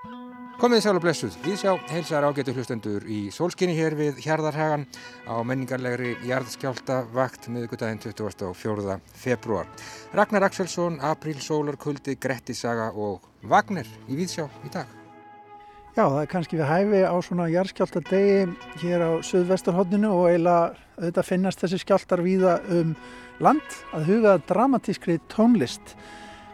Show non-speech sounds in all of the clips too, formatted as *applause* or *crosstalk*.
Komið sæl og blessuð, við sjá heilsar ágætu hlustendur í sólskinni hér við Hjarðarhagan á menningarlegri jarðskjálta vakt miðugudaginn 24. februar. Ragnar Axelsson, Apríl, Sólarkuldi, Grettisaga og Vagner í Víðsjá í dag. Já, það er kannski við hæfi á svona jarðskjálta degi hér á söðvesturhóttinu og eiginlega auðvitað finnast þessi skjáltar víða um land að huga dramatískri tónlist.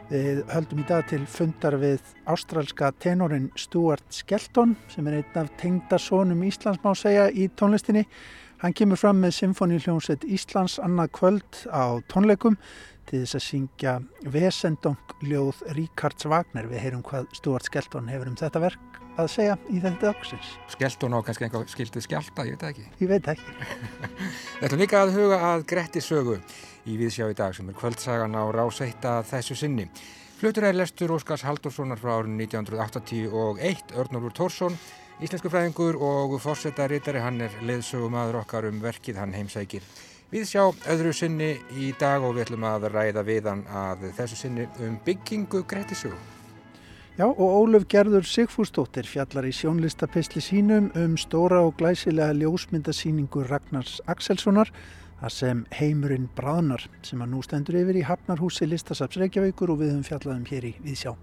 Við höldum í dag til fundar við ástrálska tenorin Stuart Skelton sem er einn af tengdasónum Íslands má segja í tónlistinni. Hann kemur fram með Symfóníuljónsett Íslands annað kvöld á tónleikum til þess að syngja Vesendongljóð Ríkards Wagner. Við heyrum hvað Stuart Skelton hefur um þetta verk að segja í þetta dagsins. Skelton á kannski einhver skildið skjálta, ég veit ekki. Ég veit ekki. *laughs* Þetta er líka að huga að Gretti sögu í Viðsjá í dag sem er kvöldsagan á ráseitta þessu sinni. Flutur er lestur Óskars Haldurssonar frá árun 1981, Örnólfur Tórsson, íslensku fræðingur og fórsetarittari, hann er leðsögumadur okkar um verkið, hann heimsækir. Viðsjá öðru sinni í dag og við ætlum að ræða viðan að þessu sinni um byggingu Grettisögu. Já og Óluf Gerður Sigfúsdóttir fjallar í sjónlistapisli sínum um stóra og glæsilega ljósmyndasýningu Ragnars Axelssonar að sem heimurinn bráðnar sem að nú stendur yfir í Hafnarhúsi Listasaps Reykjavíkur og við höfum fjallaðum hér í Viðsjá.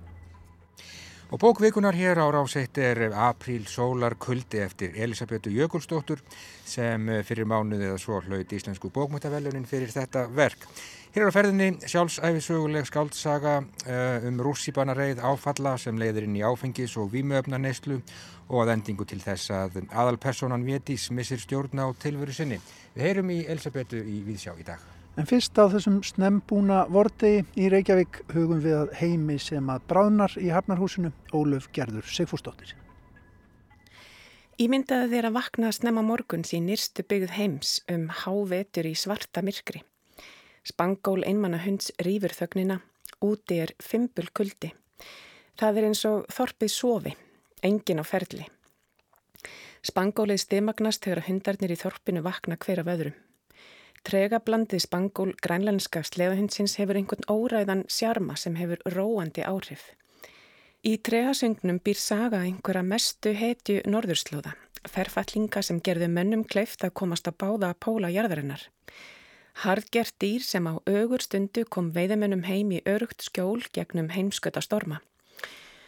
Og bókvikunar hér á ráseitt er Apríl Sólar Kuldi eftir Elisabetu Jökulsdóttur sem fyrir mánuðið að svo hlaut íslensku bókmyndavellunin fyrir þetta verk. Hér á ferðinni sjálfsæfisöguleg skáldsaga uh, um rússipannareið áfalla sem leiðir inn í áfengis og výmöfnaneyslu og að endingu til þess að aðalpersonan Vétís missir stjórn á tilveru sinni. Við heyrum í Elisabetu í Víðsjá í dag. En fyrst á þessum snembúna vorti í Reykjavík hugum við að heimi sem að bráðnar í Hafnarhúsinu Ólöf Gerður Sigfúsdóttir. Ímyndaði þeir að vakna snemma morguns í nýrstu byggð heims um hávetur í svarta myrkri. Spangól einmanna hunds rýfur þögnina, úti er fimpul kuldi. Það er eins og þorpið sofi, engin á ferli. Spangólið stimagnast þegar hundarnir í þorpinu vakna hver af öðrum. Trega blandið spangól grænlenska sleðahundsins hefur einhvern óræðan sjarma sem hefur róandi áhrif. Í tregasöngnum býr saga einhverja mestu hetju norðurslóða, ferfallinga sem gerðu mönnum kleift að komast að báða að póla jarðarinnar. Hardgert dýr sem á augur stundu kom veiðamennum heim í örugt skjól gegnum heimsköta storma.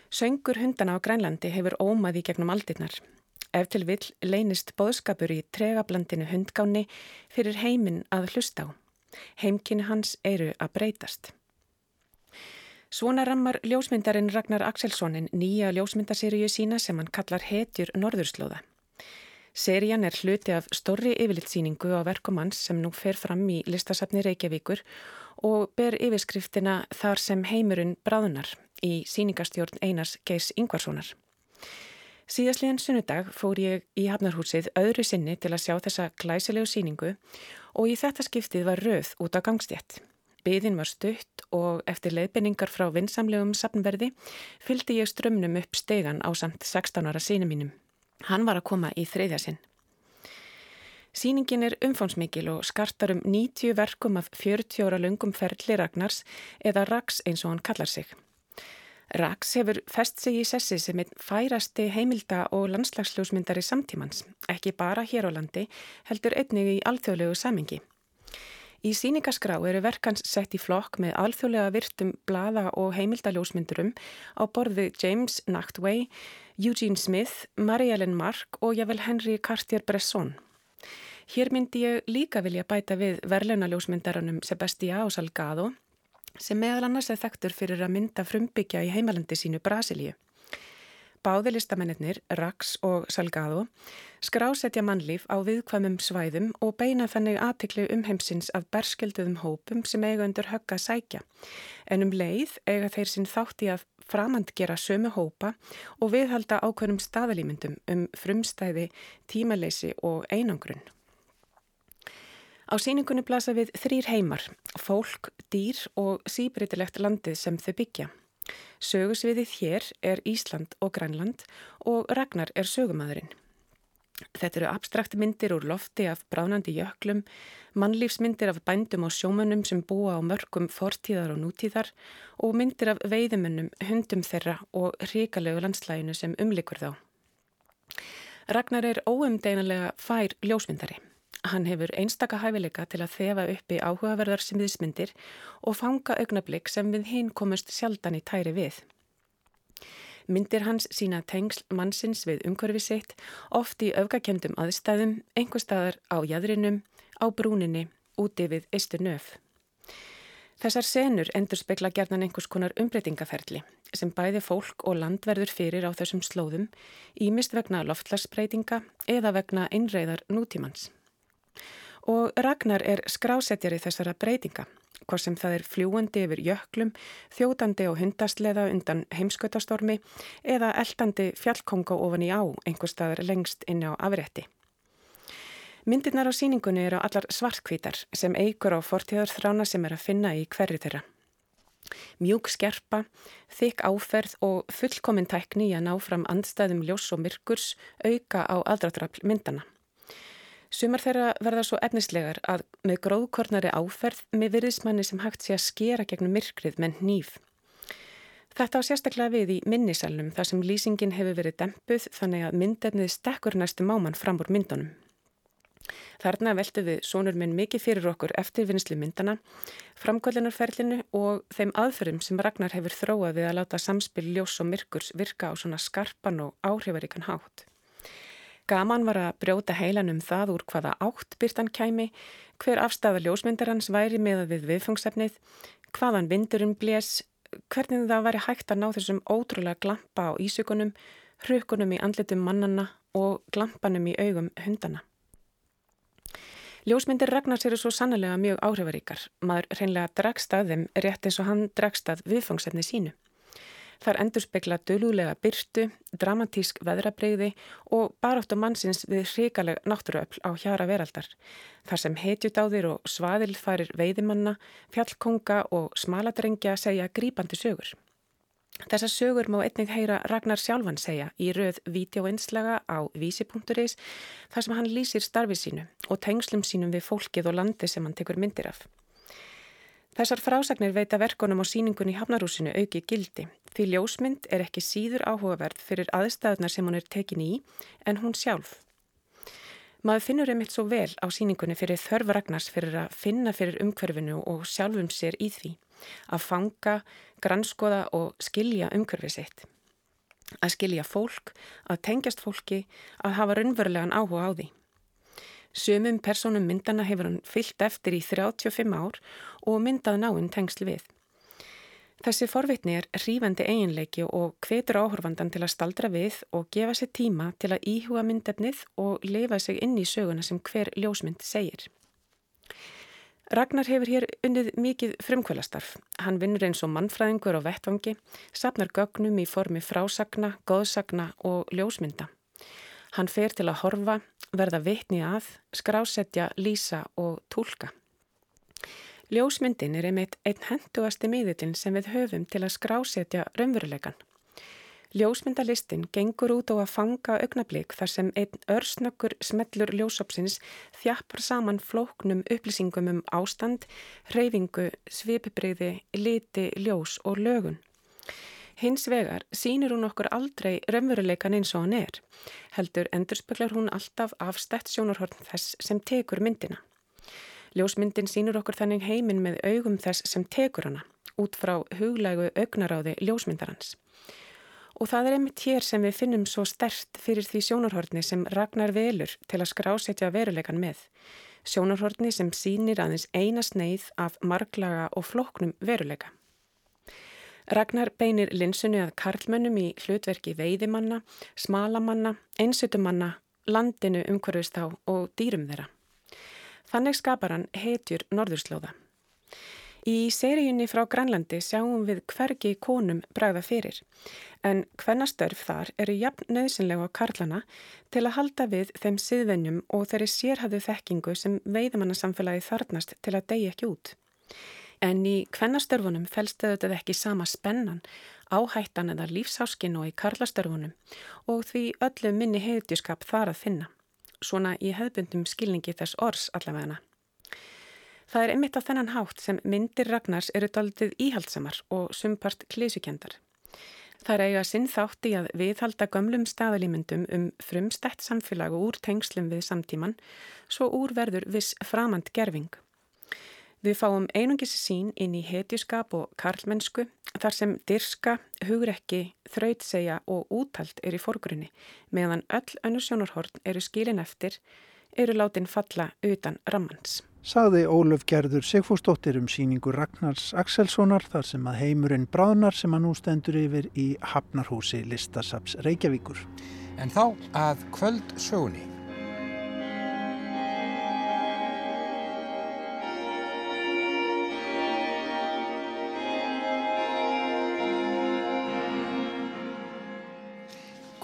Söngur hundana á Grænlandi hefur ómaði gegnum aldirnar. Ef til vill leynist bóðskapur í tregablandinu hundgáni fyrir heiminn að hlusta á. Heimkynni hans eru að breytast. Svona rammar ljósmyndarinn Ragnar Axelssonin nýja ljósmyndaseríu sína sem hann kallar Hetjur Norðurslóða. Serían er hluti af stórri yfirlitsýningu á verkumanns sem nú fer fram í listasafni Reykjavíkur og ber yfirskriftina Þar sem heimurinn bráðunar í síningastjórn Einars Geis Ingvarssonar. Síðastliðan sunnudag fór ég í Hafnarhúsið öðru sinni til að sjá þessa glæsilegu síningu og í þetta skiptið var röð út á gangstjett. Byðin var stutt og eftir leiðbynningar frá vinsamlegum safnverði fylgdi ég strömmnum upp stegan á samt 16 ára sínu mínum. Hann var að koma í þreyðja sinn. Sýningin er umfónsmikil og skartar um 90 verkum af 40 ára lungum ferli Ragnars eða Rags eins og hann kallar sig. Rags hefur fest sig í sessi sem einn færasti heimilda og landslagsljósmyndari samtímans, ekki bara hér á landi, heldur einnig í alþjóðlegu samingi. Í síningaskrá eru verkans sett í flokk með alþjóðlega virtum blada og heimildaljósmyndurum á borði James Nachtwey, Eugene Smith, Marie-Hélène Mark og jável Henry Cartier-Bresson. Hér myndi ég líka vilja bæta við verðlunaljósmyndarunum Sebastião Salgado sem meðal annars er þekktur fyrir að mynda frumbyggja í heimalandi sínu Brasilíu. Báði listamennir, Rax og Salgado, skrásetja mannlíf á viðkvæmum svæðum og beina þannig aðtikli um heimsins af berskilduðum hópum sem eiga undir högga sækja. En um leið eiga þeir sinn þátti að framandgera sömu hópa og viðhalda ákveðnum staðalímyndum um frumstæði, tímaleysi og einangrunn. Á síningunni blasa við þrýr heimar, fólk, dýr og síbritilegt landið sem þau byggja. Sögusviðið hér er Ísland og Grænland og Ragnar er sögumadurinn. Þetta eru abstrakt myndir úr lofti af bránandi jöklum, mannlífsmyndir af bændum og sjómönnum sem búa á mörgum fortíðar og nútíðar og myndir af veiðumönnum, hundum þeirra og ríkalegu landslæginu sem umlikur þá. Ragnar er óumdeinanlega fær ljósmyndari. Hann hefur einstaka hæfileika til að þefa uppi áhugaverðar sem viðsmyndir og fanga augnablík sem við hinn komust sjaldan í tæri við. Myndir hans sína tengsl mannsins við umhverfi sitt, oft í öfgakemdum aðstæðum, einhver staðar á jæðrinum, á brúninni, úti við eistur nöf. Þessar senur endur spekla gerðan einhvers konar umbreytingaferli sem bæði fólk og land verður fyrir á þessum slóðum, ímist vegna loftlagsbreytinga eða vegna innreiðar nútímans. Og Ragnar er skrásetjari þessara breytinga hvað sem það er fljúandi yfir jöklum, þjótandi og hundastleða undan heimskautastormi eða eldandi fjallkonga ofan í á einhver staðar lengst inn á afrétti. Myndirnar á síningunni eru allar svartkvítar sem eigur á fortíðarþrána sem er að finna í hverju þeirra. Mjúk skerpa, þykk áferð og fullkominn tækni í að ná fram andstæðum ljós og myrkurs auka á aðdraftrafl myndana. Sumar þeirra verða svo efnislegar að með gróðkornari áferð með virðismanni sem hægt sé að skera gegnum myrkrið með nýf. Þetta á sérstaklega við í minnisalunum þar sem lýsingin hefur verið dempuð þannig að myndefnið stekkur næstu máman fram úr myndunum. Þarna veldu við sónur minn mikið fyrir okkur eftir vinslu myndana, framkvöldunarferlinu og þeim aðferðum sem Ragnar hefur þróað við að láta samspil ljós og myrkurs virka á svona skarpan og áhrifaríkan hátt. Gaman var að brjóta heilan um það úr hvaða átt byrtan kæmi, hver afstafa ljósmyndarans væri með við viðfangsefnið, hvaðan vindurum blés, hvernig það væri hægt að ná þessum ótrúlega glampa á ísökunum, hrukunum í andlitum mannana og glampanum í augum hundana. Ljósmyndir Ragnars eru svo sannlega mjög áhrifaríkar. Maður reynlega dregst að þeim rétt eins og hann dregst að viðfangsefni sínu. Þar endur spekla dölulega byrtu, dramatísk veðrabreyði og baráttu mannsins við hrikaleg náttúruöfl á hjara veraldar. Þar sem hetjudáðir og svaðilfærir veiðimanna, fjallkonga og smaladrengja segja grípandi sögur. Þessar sögur má einnig heyra Ragnar sjálfan segja í rauð vídeoinslaga á vísi.is þar sem hann lýsir starfið sínu og tengslum sínum við fólkið og landi sem hann tekur myndir af. Þessar frásagnir veita verkonum á síningunni í Hafnarúsinu auki gildi því ljósmynd er ekki síður áhugaverð fyrir aðstæðunar sem hún er tekin í en hún sjálf. Maður finnur einmitt svo vel á síningunni fyrir þörf Ragnars fyrir að finna fyrir umhverfinu og sjálfum sér í því, að fanga, granskoða og skilja umhverfið sitt. Að skilja fólk, að tengjast fólki, að hafa raunverulegan áhuga á því. Sumum personum myndana hefur hann fyllt eftir í 35 ár og myndað náinn tengsl við. Þessi forvitni er hrífandi eiginleiki og hvetur áhorfandan til að staldra við og gefa sér tíma til að íhuga myndefnið og lifa sig inn í söguna sem hver ljósmynd segir. Ragnar hefur hér unnið mikið frumkvölastarf. Hann vinnur eins og mannfræðingur og vettvangi, sapnar gögnum í formi frásagna, góðsagna og ljósmynda. Hann fer til að horfa, verða vitni að, skrásetja, lýsa og tólka. Ljósmyndin er einmitt einn hendugasti miðillin sem við höfum til að skrásetja raunveruleikan. Ljósmyndalistin gengur út á að fanga augnablík þar sem einn örsnökkur smellur ljósopsins þjappar saman flóknum upplýsingum um ástand, hreyfingu, svipibriði, liti, ljós og lögun. Hins vegar sínir hún okkur aldrei raunveruleikan eins og hann er. Heldur endurspeglar hún alltaf afstætt sjónarhorn þess sem tekur myndina. Ljósmyndin sínur okkur þannig heiminn með augum þess sem tekur hana, út frá huglægu augnaráði ljósmyndarans. Og það er einmitt hér sem við finnum svo stert fyrir því sjónarhorni sem Ragnar velur til að skrásetja veruleikan með. Sjónarhorni sem sínir aðeins eina sneið af marglaga og floknum veruleika. Ragnar beinir linsunni að karlmönnum í hlutverki veiðimanna, smalamanna, einsutumanna, landinu umhverfist á og dýrum þeirra. Þannig skapar hann hetjur norðurslóða. Í seríunni frá Grænlandi sjáum við hvergi konum bræða fyrir, en hvenna störf þar eru jafn nöðsynlega á karlana til að halda við þeim siðvenjum og þeirri sérhafðu þekkingu sem veiðmannarsamfélagi þarnast til að degi ekki út. En í kvennastörfunum fælstu þetta ekki sama spennan, áhættan eða lífsáskin og í karlastörfunum og því öllu minni heiðdjuskap þar að finna. svona í hefðbundum skilningi þess orðs allavegana. Það er einmitt á þennan hátt sem myndir Ragnars eru daldið íhaldsamar og sumpart klísukendar. Það er eiga sinn þátt í að viðhalda gömlum staðalímyndum um frumstætt samfélag og úr tengslum við samtíman, svo úr verður viss framand gerfing. Við fáum einungis sín inn í hetjuskap og karlmennsku þar sem dirska, hugrekki, þrautsegja og útalt er í forgrunni meðan öll önnur sjónarhorn eru skilin eftir, eru látin falla utan rammans sagði Ólöf Gerður Sigfúsdóttir um síningu Ragnars Axelssonar þar sem að heimurinn bráðnar sem að nú stendur yfir í Hafnarhúsi Listasaps Reykjavíkur. En þá að kvöld sögunni.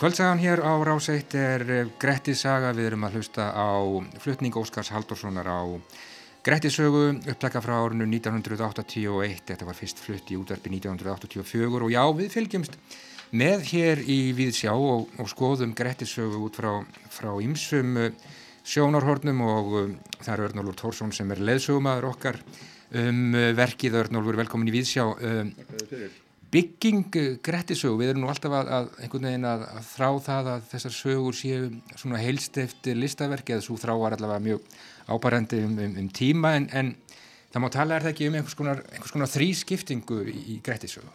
Kvöldsagan hér á Ráseitt er Grettis saga, við erum að hlusta á flutning Óskars Haldurssonar á Grettisögu, upptaka frá árinu 1981, þetta var fyrst flutt í útverfi 1984 og já, við fylgjumst með hér í Víðsjá og, og skoðum Grettisögu út frá, frá ymsum uh, sjónarhornum og um, það er Örnólfur Tórsson sem er leðsögumadur okkar um verkið. Örnólfur, velkomin í Víðsjá. Um, bygging Grettisögu, við erum nú alltaf að, að einhvern veginn að, að þrá það að þessar sögur séu svona heilst eftir listaverki eða svo þrá var allavega mjög ábærandi um, um, um tíma en, en það má tala er það ekki um einhvers konar, konar þrískiptingu í, í Grettisögu?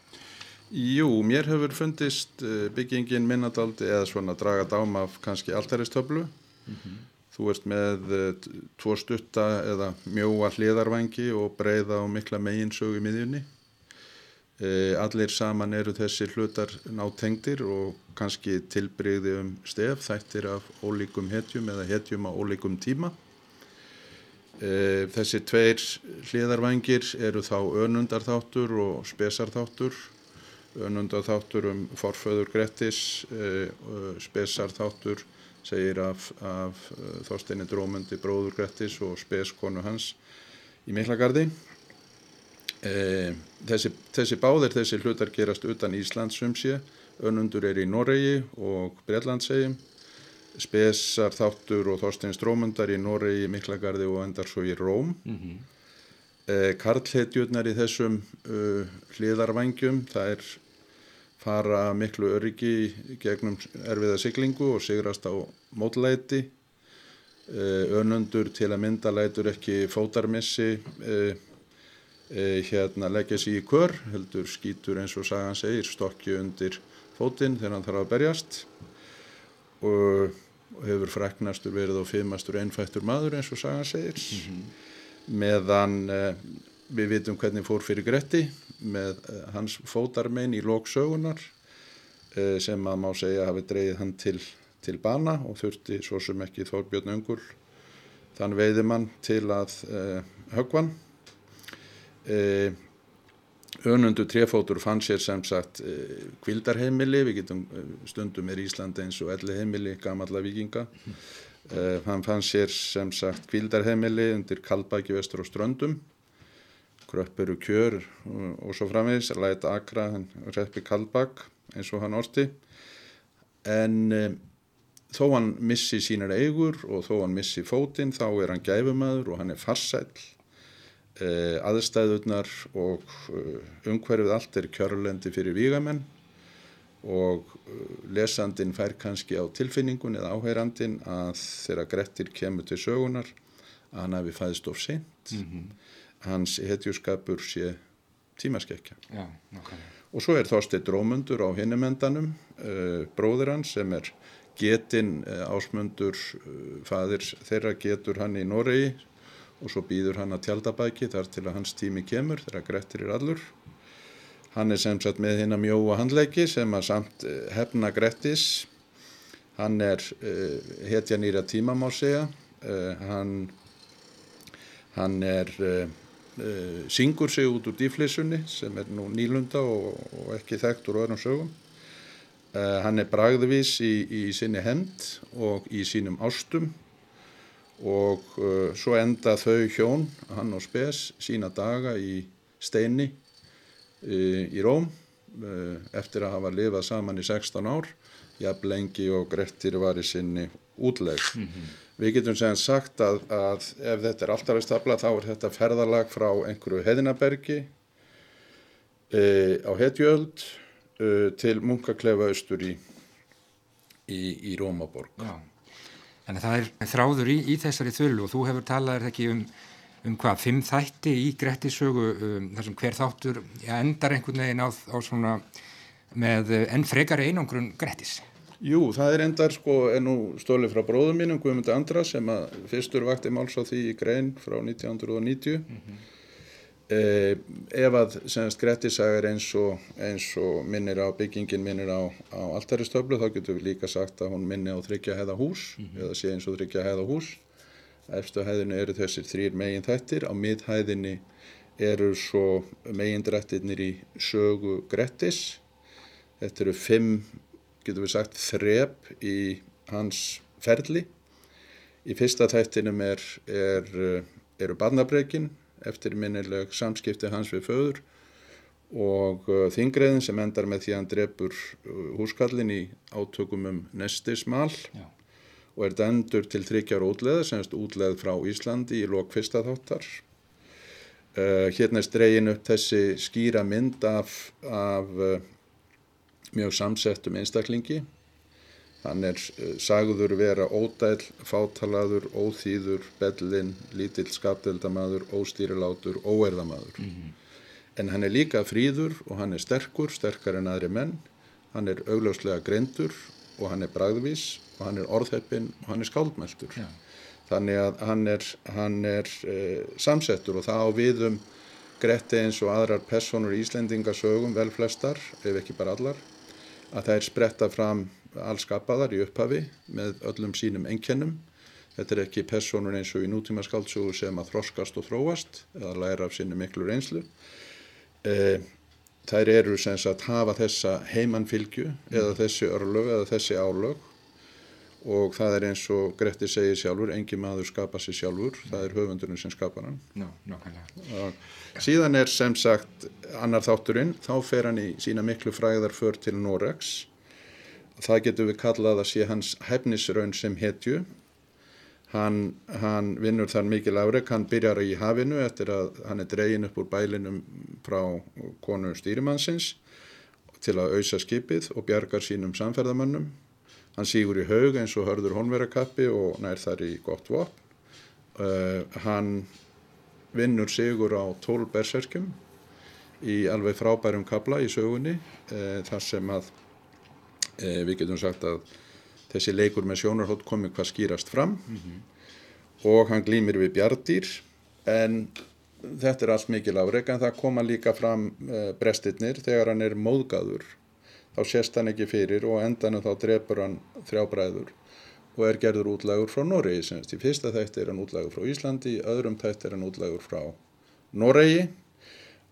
Jú, mér hefur fundist eh, byggingin minnadaldi eða svona draga dám af kannski alltæristöflu. Mm -hmm. Þú ert með uh, tvo stutta eða mjóa hliðarvangi og breyða og mikla meginsögu í miðjunni. Uh, allir saman eru þessi hlutar nátengdir og kannski tilbreyði um stef, þættir af ólíkum hetjum eða hetjum á ólíkum tíma. E, þessi tveir hliðarvangir eru þá önundarþáttur og spesarþáttur. Önundarþáttur um forföður Grettis, e, spesarþáttur segir af, af Þorsteini Drómundi bróður Grettis og speskonu hans í Miklagarði. Þessi, þessi báðir, þessi hlutar gerast utan Íslands um sé. Önundur er í Noregi og Breitlandsegjum spesar þáttur og Þorstein Strómundar í Noregi, Miklagarði og endar svo í Róm mm -hmm. eh, Karlhetjurnar í þessum uh, hliðarvangjum það er fara miklu öryggi gegnum erfiða siglingu og sigrast á mótlæti eh, önundur til að mynda lætur ekki fótarmissi eh, hérna leggja sér í kör heldur skýtur eins og sagan segir stokki undir fótinn þegar hann þarf að berjast. Og og hefur fræknastur verið á fimastur einfættur maður eins og sagan segir. Mm -hmm. meðan eh, við vitum hvernig fór fyrir Gretti með eh, hans fótarmein í lóksögunar eh, sem að má segja hafi dreyið hann til, til bana og þurfti svo sem ekki Þórbjörn Öngul þann veiðimann til að eh, högvan önundu trefótur fann sér sem sagt kvildarheimili, eh, við getum eh, stundum er Íslandi eins og elli heimili gamalla vikinga uh, hann fann sér sem sagt kvildarheimili undir Kalbæki vestur og Ströndum. Kröppuru kjör og, og svo framvegis, læta akra reppi Kalbæk eins og hann orti. En um, þó hann missi sínar eigur og þó hann missi fótinn þá er hann gæfumæður og hann er farsæl Eh, aðstæðunar og eh, umhverfið allt er kjörlendi fyrir vígamenn og eh, lesandin fær kannski á tilfinningun eða áhærandin að þegar Grettir kemur til sögunar að hann hefði fæðist of sent mm -hmm. hans hetjúskapur sé tímaskekja Já, okay. og svo er Þorstein Drómundur á hinnumendanum uh, bróður hans sem er getinn uh, ásmundur uh, fadir þeirra getur hann í Noregi og svo býður hann að tjaldabæki þar til að hans tími kemur þegar Grettir er allur. Hann er sem sagt með hérna mjóa handleiki sem að samt eh, hefna Grettis. Hann er uh, hetja nýra tíma má segja. Uh, hann, hann er, uh, syngur sig út úr dýflissunni sem er nú nýlunda og, og ekki þekkt úr öðrum sögum. Hann er bragðvís í, í sinni hend og í sínum ástum og uh, svo enda þau hjón, hann og Spes, sína daga í steini uh, í Róm uh, eftir að hafa lifað saman í 16 ár, jafn lengi og Grettir var í sinni útleg. Mm -hmm. Við getum segjan sagt að, að ef þetta er alltafistafla þá er þetta ferðalag frá einhverju heðinabergi e, á Hetjöld e, til Munkaklefa austur í, í, í Rómaborg. Já, en það er þráður í, í þessari þullu og þú hefur talað ekki um, um hvað, fimm þætti í Grettisögu um, þar sem hver þáttur ja, endar einhvern veginn á, á svona með enn frekar einangrun Grettis. Jú, það er endar sko ennú stólið frá bróðum mínum Guðmund Andra sem að fyrstur vakti máls á því í grein frá 1990 mm -hmm. Eh, ef að semast Grettisagar eins og, eins og minnir á byggingin minnir á, á alltaristöflu þá getur við líka sagt að hún minni á þryggja heða hús mm -hmm. eða sé eins og þryggja heða hús eftir hæðinu eru þessir þrýr megin þættir á miðhæðinni eru svo megin drættirnir í sögu Grettis þetta eru fimm getur við sagt, þrep í hans ferli. Í fyrsta þættinum er, er, eru barnabreikin eftir minnileg samskipti hans við föður og uh, þingreðin sem endar með því að hann drefur uh, húskallin í átökum um nestismal Já. og er dendur til þryggjar útleða, semst útleð frá Íslandi í lok fyrsta þáttar. Uh, hérna er stregin upp þessi skýra mynd af, af uh, mjög samsettum einstaklingi. Hann er eh, sagður vera ódæl, fátalaður, óþýður, bellin, lítill skapdeldamaður, óstýrilátur, óerðamaður. Mm -hmm. En hann er líka fríður og hann er sterkur, sterkar en aðri menn. Hann er augljóslega greindur og hann er bragðvís og hann er orðheppin og hann er skáldmæltur. Ja. Þannig að hann er, hann er eh, samsettur og það á viðum Gretti eins og aðrar personur í Íslendingasögum, vel flestar, ef ekki bara allar að þær spretta fram allskapaðar í upphafi með öllum sínum enkennum. Þetta er ekki personur eins og í nútíma skáldsögu sem að þroskast og þróast eða læra af sinni miklu reynslu. E, þær eru sem sagt hafa þessa heimannfylgju eða þessi örlög eða þessi álög og það er eins og Gretti segir sjálfur, engi maður skapa sér sjálfur, það er höfundurinn sem skapar hann. No, no, síðan er sem sagt annar þátturinn, þá fer hann í sína miklu fræðar för til Norex. Það getur við kallað að sé hans hefnisraun sem hetju. Hann, hann vinnur þar mikil árek, hann byrjar í hafinu eftir að hann er dregin upp úr bælinum frá konu stýrimannsins til að auðsa skipið og bjargar sínum samferðamönnum Hann sígur í haug eins og hörður honverakappi og nær þar í gott vopn. Uh, hann vinnur sigur á tól berserkjum í alveg frábærum kabla í sögunni uh, þar sem að við getum sagt að þessi leikur með sjónarhótt komi hvað skýrast fram mm -hmm. og hann glýmir við bjardýr en þetta er allt mikil áreg en það koma líka fram brestirnir þegar hann er móðgaður þá sést hann ekki fyrir og endanum þá drefur hann þrjá bræður og er gerður útlægur frá Noregi semst. Í fyrsta þætti er hann útlægur frá Íslandi, í öðrum þætti er hann útlægur frá Noregi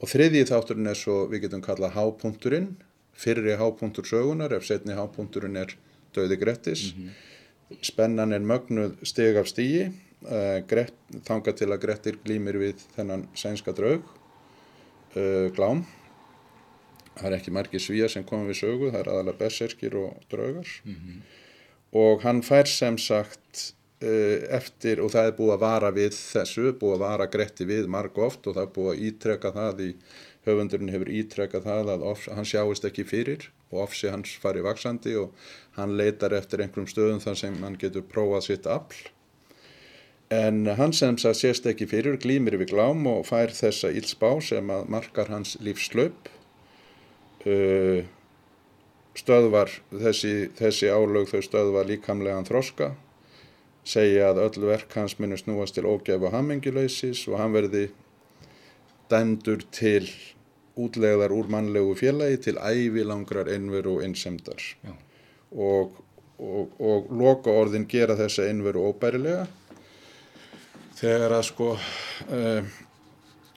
og þriðji þátturinn er svo við getum kallað hápunkturinn, fyrri hápunktur sögunar ef setni hápunkturinn er döði Grettis. Mm -hmm. Spennan er mögnuð steg af stígi, uh, Gret, þanga til að Grettir glýmir við þennan sænska draug, uh, glám það er ekki margi svíjar sem komið við sögu, það er aðalega berserkir og draugar mm -hmm. og hann fær sem sagt uh, eftir, og það er búið að vara við þessu, búið að vara gretti við marg oft og það er búið að ítreka það í höfundurinn hefur ítrekað það að of, hann sjáist ekki fyrir og ofsi hans fari vaksandi og hann leitar eftir einhverjum stöðum þar sem hann getur prófað sitt afl. En hann sem það sést ekki fyrir glýmir við glám og fær þessa ílsbá sem að markar hans lífslaup. Uh, stöðvar þessi, þessi álög þau stöðvar líkamlegan þroska segja að öll verk hans muni snúast til ógef og hammingilöysis og hann verði dæmdur til útlegðar úr mannlegu félagi til ævilangrar einveru og innsemdar og, og, og loka orðin gera þessa einveru óbærilega þegar að sko uh,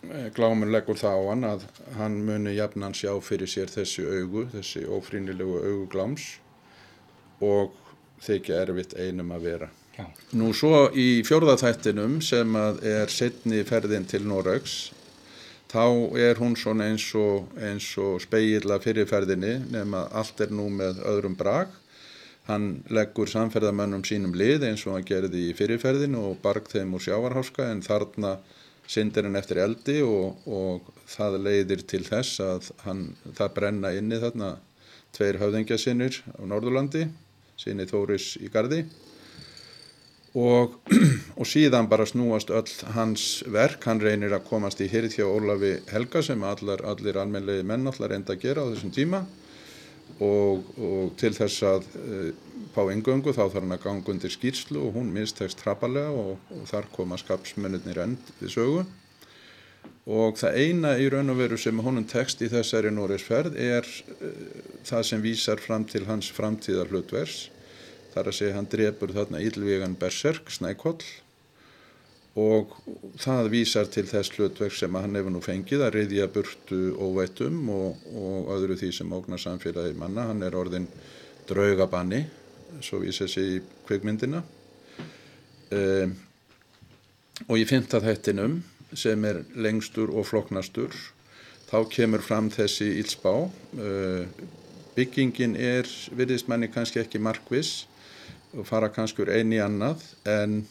Glámur leggur það á hann að hann muni jafnan sjá fyrir sér þessi augu, þessi ófrínilegu augu gláms og þykja erfitt einum að vera. Já. Nú svo í fjórðaþættinum sem er setni ferðin til Norraugs þá er hún svona eins og, og speigila fyrirferðinni nema allt er nú með öðrum brak. Hann leggur samferðamönnum sínum lið eins og hann gerði í fyrirferðinu og barg þeim úr sjávarháska en þarna syndir hann eftir eldi og, og það leiðir til þess að hann, það brenna inni þarna tveir höfðingja sinnir á Norðurlandi, sinni Þóris í Gardi og, *clears throat* og síðan bara snúast öll hans verk, hann reynir að komast í hyrð hjá Ólafi Helga sem allar, allir almenlegi menn allar enda að gera á þessum tíma. Og, og til þess að uh, fá engöngu þá þarf hann að ganga undir skýrslu og hún mistekst trappalega og, og þar koma skapsmennir end við sögu. Og það eina í raun og veru sem honum tekst í þessari Nóriðsferð er uh, það sem vísar fram til hans framtíðar hlutvers þar að segja hann drefur þarna ílvígan berserk, snækoll og það vísar til þess hlutverk sem hann hefur nú fengið að reyðja burtu óvættum og, og öðru því sem ógnar samfélagi manna. Hann er orðin draugabanni, svo vísar sér í kveikmyndina. Um, og í fymta þættinum sem er lengstur og floknastur þá kemur fram þessi ílsbá. Uh, byggingin er, virðist manni kannski ekki markvis og fara kannski úr eini annað en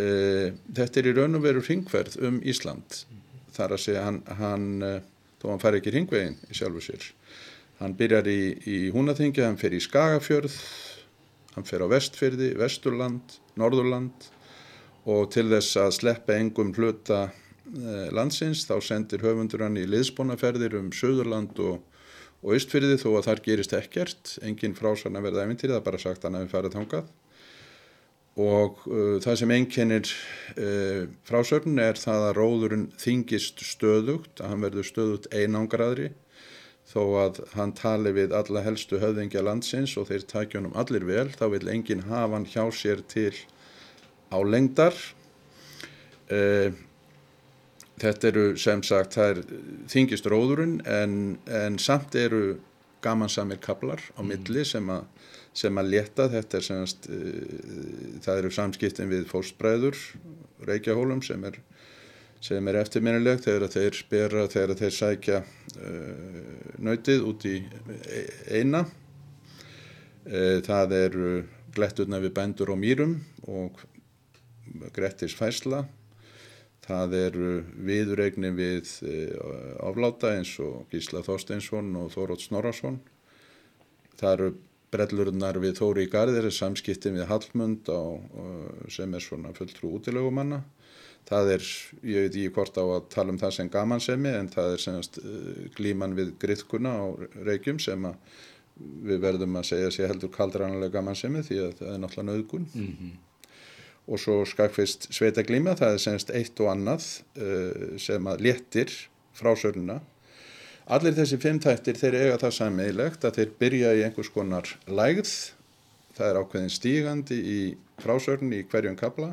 Uh, þetta er í raun og veru ringverð um Ísland. Þar að segja hann, hann uh, þó hann fær ekki ringvegin í sjálfu sér. Hann byrjar í, í Húnaþingi hann fer í Skagafjörð hann fer á Vestfjörði, Vesturland Norðurland og til þess að sleppa engum hluta uh, landsins þá sendir höfundur hann í liðsbónaferðir um Suðurland og, og Östfjörði þó að þar gerist ekkert engin frásann að verða eventýri það er bara sagt hann að við farið þangað og uh, það sem einkennir uh, frásögn er það að róðurinn þingist stöðugt, að hann verður stöðugt einangraðri þó að hann tali við alla helstu höfðingja landsins og þeir takja honum allir vel, þá vil enginn hafa hann hjá sér til álengdar. Uh, þetta eru sem sagt, það er þingist róðurinn en, en samt eru gamansamir kablar á milli sem að sem að leta þetta er semast uh, það eru samskiptin við fóstbræður Reykjahólum sem er sem er eftirminnilegt þegar þeir spera þegar þeir sækja uh, nautið út í eina. Uh, það eru gletturna við bændur og mýrum og Grettis fæsla það eru viðuregni við afláta eins og Gísla Þorsteinsson og Þórótt Snorarsson það eru brellurnar við Þóri í Garðir samskiptin við Hallmund á, sem er svona fulltrú útilegumanna. Það er, ég veit ekki hvort á að tala um það sem gamansemi en það er semast uh, glíman við griðkuna á reykjum sem við verðum að segja sé heldur kaldrannulega gamansemi því að það er náttúrulega nöðgun mm -hmm. Og svo skakfist sveita glíma það er semast eitt og annað uh, sem að léttir frásöruna Allir þessi fimm þættir þeir eiga það sammeilegt að þeir byrja í einhvers konar lægð, það er ákveðin stígandi í frásörn í hverjum kabla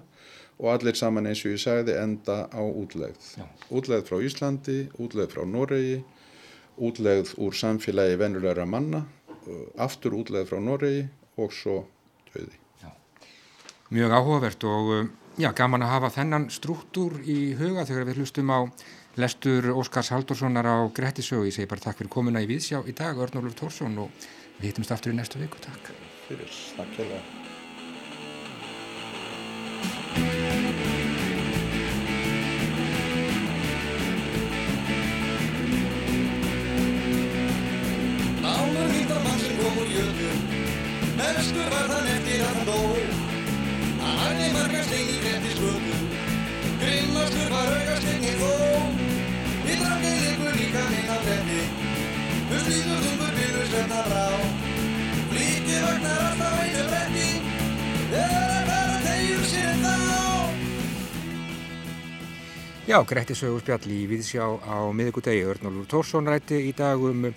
og allir saman eins og ég sagði enda á útlegð. Já. Útlegð frá Íslandi, útlegð frá Noregi, útlegð úr samfélagi vennulegra manna, aftur útlegð frá Noregi og svo döði. Mjög áhugavert og já, gaman að hafa þennan struktúr í huga þegar við hlustum á lestur Óskars Haldurssonar á Grettisögu. Ég segi bara takk fyrir komuna í Víðsjá í dag, Örnólfur Tórsson og við hittumst aftur í næstu viku. Takk. Fyrir, takk fyrir. Álur hýttar mann sem kom úr jötu, mestur var þann eftir að hann dó. Stein í Grettisvötu, grimmastur var augastegni þó. Við drangið ykkur líka minn á bretti. Þú slítur þungur byrður sverna brá. Flíti vagnar alltaf einu bretti. Þegar að fara tegjur sér þá. Já, Gretti sögurspjall í Víðsjá á miðugudegi Örnólfur Tórsson rætti í dag um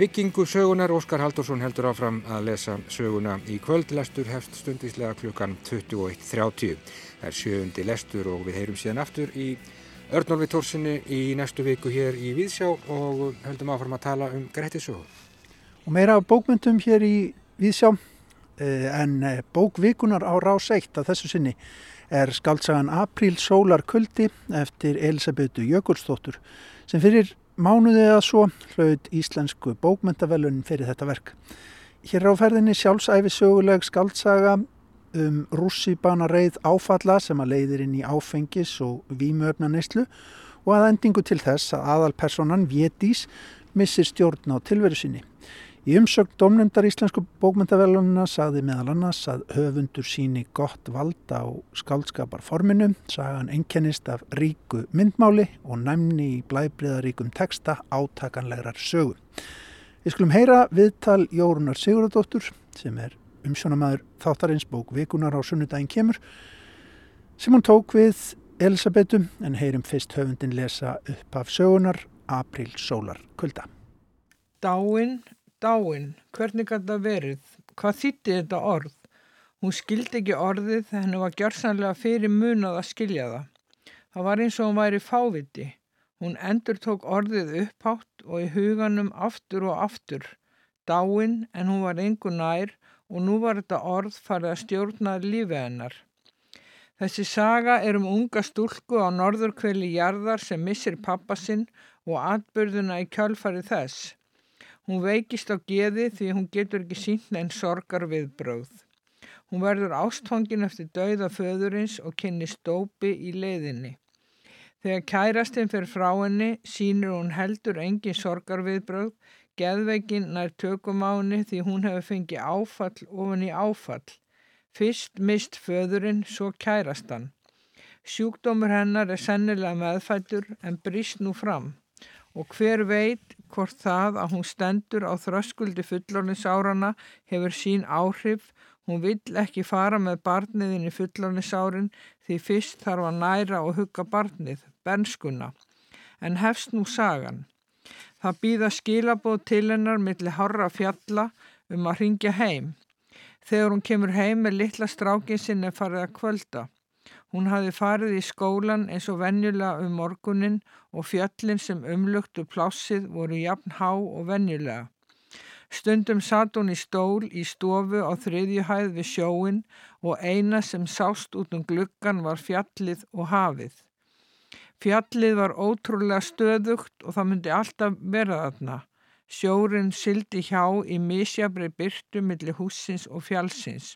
byggingu sögunar Óskar Haldursson heldur áfram að lesa söguna í kvöld. Lestur hefst stundislega klukkan 21.30 það er sjöundi lestur og við heyrum síðan aftur í Örnólfi Tórsinni í næstu viku hér í Víðsjá og höldum áfram að tala um Grettisögu. Og meira bókmyndum hér í Víðsjá eh, en eh, bókvikunar á rás 1 að þessu sinni er skaldsagan Apríl sólar kuldi eftir Elisabetu Jökulsdóttur sem fyrir mánuðið að svo hlaut íslensku bókmyndavelun fyrir þetta verk. Hér á ferðinni sjálfsæfi söguleg skaldsaga um rússibana reið áfalla sem að leiðir inn í áfengis og vímöfna neyslu og að endingu til þess að aðalpersonan Vétís missir stjórn á tilveru sinni. Í umsögn domnundar Íslensku bókmyndavelununa sagði meðal annars að höfundur síni gott valda á skaldskaparforminu, sagan enkennist af ríku myndmáli og næmni í blæbriðaríkum texta átakanlegar sögu. Við skulum heyra viðtal Jórunar Sigurðardóttur sem er umsjónamaður þáttarins bók Vikunar á sunnudaginn kemur sem hún tók við Elisabetu en heyrim fyrst höfundin lesa upp af sögunar April Sólar Kulda. Dáin, dáin, hvernig gæti það verið? Hvað þýtti þetta orð? Hún skildi ekki orðið, henni var gjörsanlega fyrir munað að skilja það. Það var eins og hún væri fáviti. Hún endur tók orðið upphátt og í huganum aftur og aftur. Dáin en hún var engu nær og nú var þetta orð farið að stjórna lífið hennar. Þessi saga er um unga stúlku á norðurkveli jarðar sem missir pappasinn og atbyrðuna í kjálfari þess. Hún veikist á geði því hún getur ekki sínt en sorgar viðbröð. Hún verður ástfangin eftir dauða föðurins og kynni stópi í leiðinni. Þegar kærastinn fyrir frá henni sínur hún heldur engin sorgarviðbröð Geðveikin nær tökum á henni því hún hefur fengið áfall ofan í áfall. Fyrst mist föðurinn, svo kærast hann. Sjúkdómur hennar er sennilega meðfættur en brist nú fram. Og hver veit hvort það að hún stendur á þröskuldi fullorninsárana hefur sín áhrif. Hún vill ekki fara með barniðin í fullorninsárin því fyrst þarf að næra og hugga barnið, bernskuna. En hefst nú sagan. Það býða skilabóð til hennar millir horra fjalla um að ringja heim. Þegar hún kemur heim með litla strákin sinni farið að kvölda. Hún hafi farið í skólan eins og venjulega um morgunin og fjöllin sem umlugtu plássið voru jafn há og venjulega. Stundum satt hún í stól í stofu á þriðjuhæð við sjóin og eina sem sást út um gluggan var fjallið og hafið. Fjallið var ótrúlega stöðugt og það myndi alltaf vera þarna. Sjórin sildi hjá í misjabri byrtu millir húsins og fjallsins.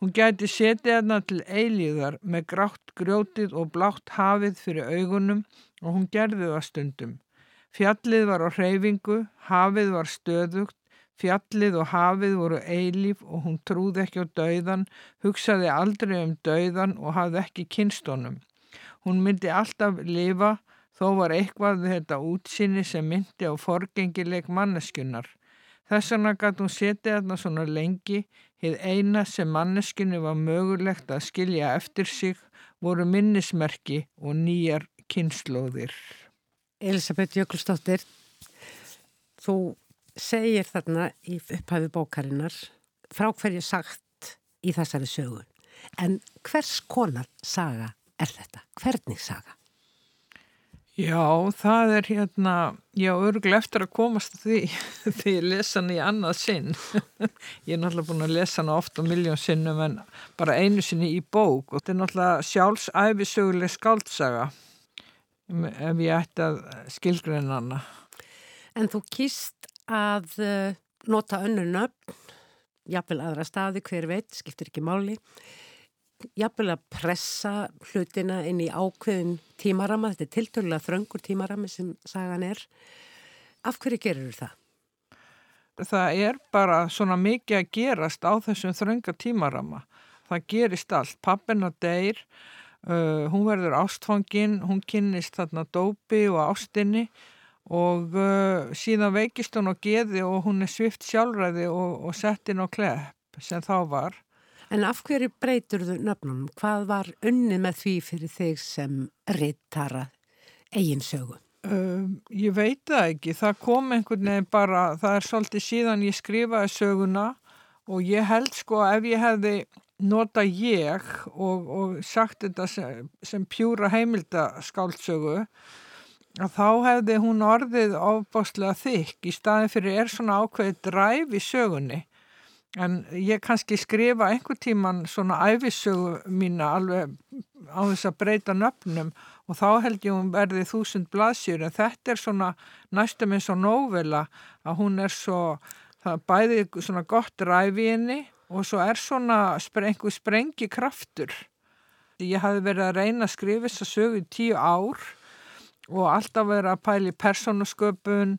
Hún gæti setið þarna til eilíðar með grátt grjótið og blátt hafið fyrir augunum og hún gerði það stundum. Fjallið var á hreyfingu, hafið var stöðugt, fjallið og hafið voru eilíf og hún trúði ekki á dauðan, hugsaði aldrei um dauðan og hafði ekki kynstónum. Hún myndi alltaf lifa þó var eitthvað þetta útsinni sem myndi á forgengileg manneskunar. Þess vegna gæti hún setið þarna svona lengi, heið eina sem manneskunni var mögulegt að skilja eftir sig voru minnismerki og nýjar kynnslóðir. Elisabeth Jökulstóttir, þú segir þarna í upphæfi bókarinnar frá hverju sagt í þessari sögun. En hvers konar saga er þetta? Hvernig saga? Já, það er hérna, já, örgulega eftir að komast því *laughs* því ég lesa hann í annað sinn. *laughs* ég er náttúrulega búin að lesa hann ofta miljón sinnum en bara einu sinni í bók og þetta er náttúrulega sjálfsæfisöguleg skaldsaga ef ég ætti að skilgreina hann. En þú kýst að eh, nota önnu nöfn, jafnvel aðra staði, hver veit, skiptir ekki máli jafnvel að pressa hlutina inn í ákveðin tímarama, þetta er tiltölulega þröngur tímarami sem sagan er. Af hverju gerur það? Það er bara svona mikið að gerast á þessum þrönga tímarama. Það gerist allt. Pappina deyr, uh, hún verður ástfangin, hún kynnist þarna dópi og ástinni og uh, síðan veikist hún á geði og hún er svift sjálfræði og, og sett inn á klepp sem þá var. En af hverju breytur þú nöfnum? Hvað var unnið með því fyrir þig sem reyttara eiginsögu? Um, ég veit það ekki. Það kom einhvern veginn bara, það er svolítið síðan ég skrifaði söguna og ég held sko ef ég hefði nota ég og, og sagt þetta sem, sem pjúra heimildaskáldsögu að þá hefði hún orðið ábáslega þykk í staðin fyrir er svona ákveðið dræf í sögunni En ég kannski skrifa einhver tíman svona æfisögu mína alveg á þess að breyta nöfnum og þá held ég hún verði þúsund blaðsjur en þetta er svona næstum eins og nóvela að hún er svo það bæði svona gott ræfi henni og svo er svona einhver sprengi kraftur. Ég hafi verið að reyna að skrifa þess að sögu í tíu ár og alltaf verið að pæli persónusköpun,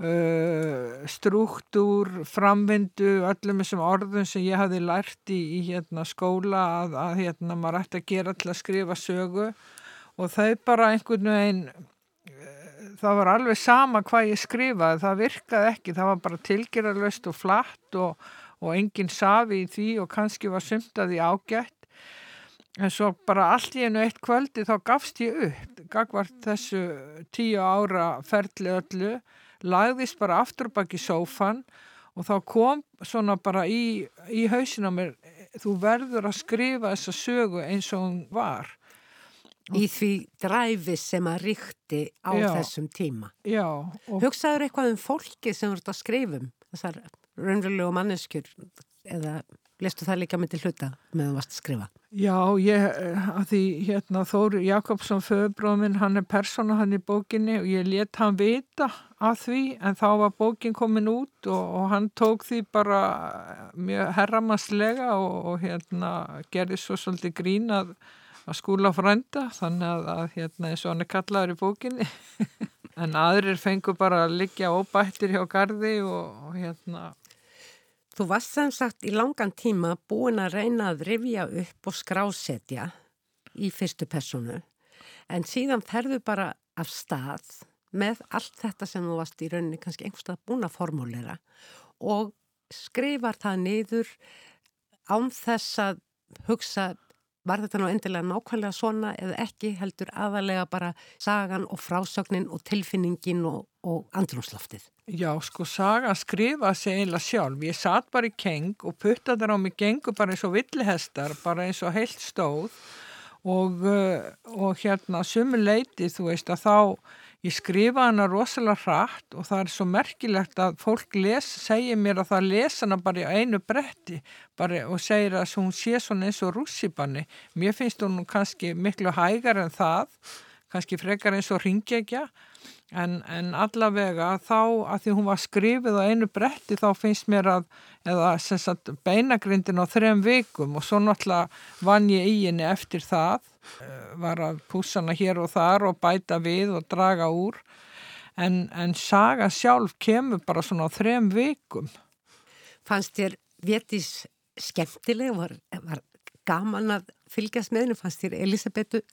uh, struktúr, framvindu, öllum þessum orðum sem ég hafi lært í, í hérna, skóla að, að hérna, maður ætti að gera til að skrifa sögu. Og þau bara einhvern veginn það var alveg sama hvað ég skrifaði, það virkaði ekki, það var bara tilgerðarlöst og flatt og, og enginn safi í því og kannski var sumtaði ágætt. En svo bara allt í einu eitt kvöldi þá gafst ég upp, gagvart þessu tíu ára ferli öllu, lagðist bara aftur bak í sófan og þá kom svona bara í, í hausin á mér, þú verður að skrifa þessa sögu eins og hún var í því dræfi sem að ríkti á Já. þessum tíma. Já, Hugsaður eitthvað um fólki sem voru að skrifum, þessar raunverulegu manneskjur eða lestu það líka myndi hluta meðan varst að skrifa? Já, ég, að því hérna Þóri Jakobsson föðubróðminn, hann er persóna hann í bókinni og ég let hann vita að því en þá var bókin komin út og, og hann tók því bara mjög herramanslega og, og hérna gerði svo svolítið grín að, að skúla frænda þannig að, að hérna eins og hann er kallaður í bókinni. *laughs* En aðrir fengur bara að liggja óbættir hjá gardi og, og hérna. Þú varst sem sagt í langan tíma búin að reyna að rifja upp og skrásetja í fyrstu personu en síðan ferðu bara af stað með allt þetta sem þú varst í rauninni kannski einhverstað búin að formúlera og skrifar það niður án þess að hugsa var þetta nú endilega nákvæmlega svona eða ekki heldur aðalega bara sagan og frásögnin og tilfinningin og, og andrumslaftið. Já, sko, saga skrifa sig eiginlega sjálf. Ég satt bara í keng og puttaði á mig gengur bara eins og villihestar, bara eins og heilt stóð og, uh, og hérna sumu leiti, þú veist, að þá ég skrifa hana rosalega hratt og það er svo merkilegt að fólk les, segir mér að það lesa hana bara í einu bretti bara, og segir að hún sé svona eins og rússipanni. Mér finnst hún kannski miklu hægar en það, kannski frekar eins og ringegja En, en allavega þá að því hún var skrifið á einu bretti þá finnst mér að, eða sagt beinagrindin á þrem vikum og svo náttúrulega vann ég í henni eftir það, eh, var að púsa hana hér og þar og bæta við og draga úr, en, en saga sjálf kemur bara svona á þrem vikum. Fannst þér Vétís skemmtileg, var, var gaman að fylgjast með henni, fannst þér Elisabetu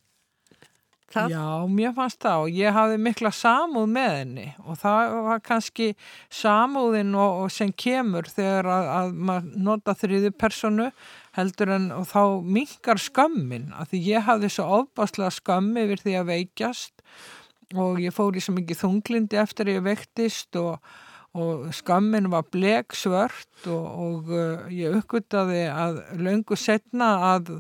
það? Já, mér fannst það og ég hafði mikla samúð með henni og það var kannski samúðin og, og sem kemur þegar að, að maður nota þriði personu heldur en og þá minkar skömmin að því ég hafði svo ofbáslega skömmi yfir því að veikjast og ég fór í svo mikið þunglindi eftir að ég veiktist og og skammin var blek svört og, og uh, ég uppgöttaði að löngu setna að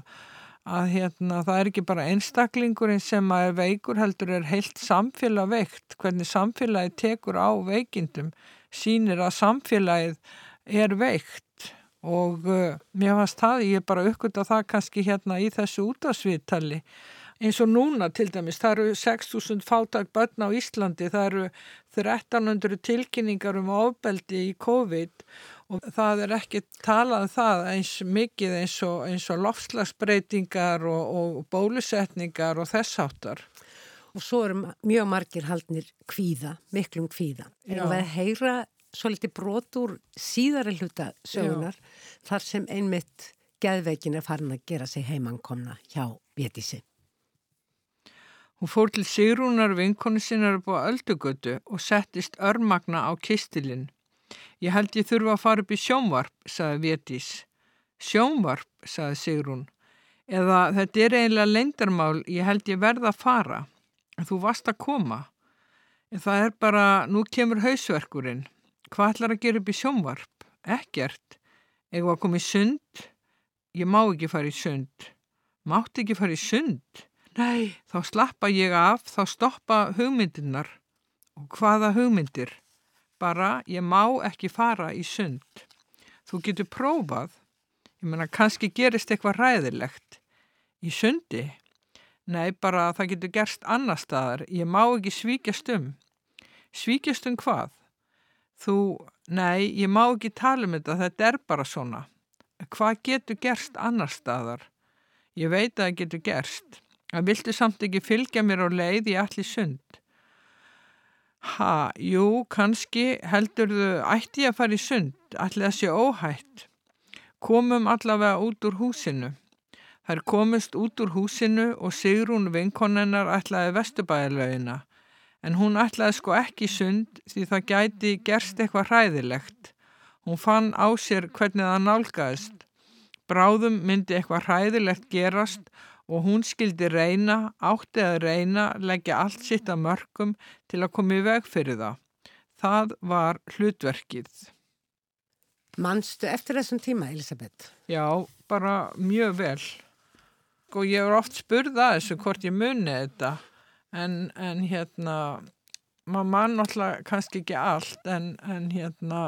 að hérna, það er ekki bara einstaklingurinn sem er veikur heldur er heilt samfélag veikt. Hvernig samfélagi tekur á veikindum sínir að samfélagið er veikt. Og uh, mér fannst það, ég er bara uppgönd að það kannski hérna í þessu útásviðtali eins og núna til dæmis, það eru 6.000 fátak börn á Íslandi, það eru 1300 tilkynningar um ofbeldi í COVID og það er ekki talað um það eins mikið eins og, og lofslagsbreytingar og, og bólusetningar og þessáttar. Og svo eru mjög margir haldnir kvíða, miklum kvíða. Erum við að heyra svolítið brotur síðari hluta sögunar Já. þar sem einmitt geðveikin er farin að gera sig heimankomna hjá Vétísi. Hún fór til Sigrúnar vinkonu sinnar upp á öldugötu og settist örmagna á kistilinn. Ég held ég þurfa að fara upp í sjónvarp, saði Vétís. Sjónvarp, saði Sigrún. Eða þetta er eiginlega leindarmál, ég held ég verða að fara. Þú varst að koma. En það er bara, nú kemur hausverkurinn. Hvað ætlar að gera upp í sjónvarp? Ekkert. Egu að koma í sund? Ég má ekki fara í sund. Mátt ekki fara í sund? Nei, þá slappa ég af, þá stoppa hugmyndirnar. Og hvaða hugmyndir? Bara, ég má ekki fara í sund. Þú getur prófað. Ég menna, kannski gerist eitthvað ræðilegt. Í sundi? Nei, bara það getur gerst annar staðar. Ég má ekki svíkjast um. Svíkjast um hvað? Þú nei, ég má ekki tala um þetta, þetta er bara svona. Hvað getur gerst annar staðar? Ég veit að það getur gerst. Það viltu samt ekki fylgja mér á leið í allir sund. Ha, jú, kannski heldur þau ætti ég að fara í sund, allir að sé óhætt. Komum allavega út úr húsinu. Þær komist út úr húsinu og Sigrún vinkonennar ætlaði vestubæðalögina en hún ætlaði sko ekki sund því það gæti gerst eitthvað hræðilegt. Hún fann á sér hvernig það nálgæðist. Bráðum myndi eitthvað hræðilegt gerast og hún skildi reyna, átti að reyna, leggja allt sitt að mörgum til að koma í veg fyrir það. Það var hlutverkið. Manstu eftir þessum tíma, Elisabeth? Já, bara mjög vel. Og ég er oft spurðað þessu hvort ég muni þetta en, en hérna maður mann náttúrulega kannski ekki allt en, en hérna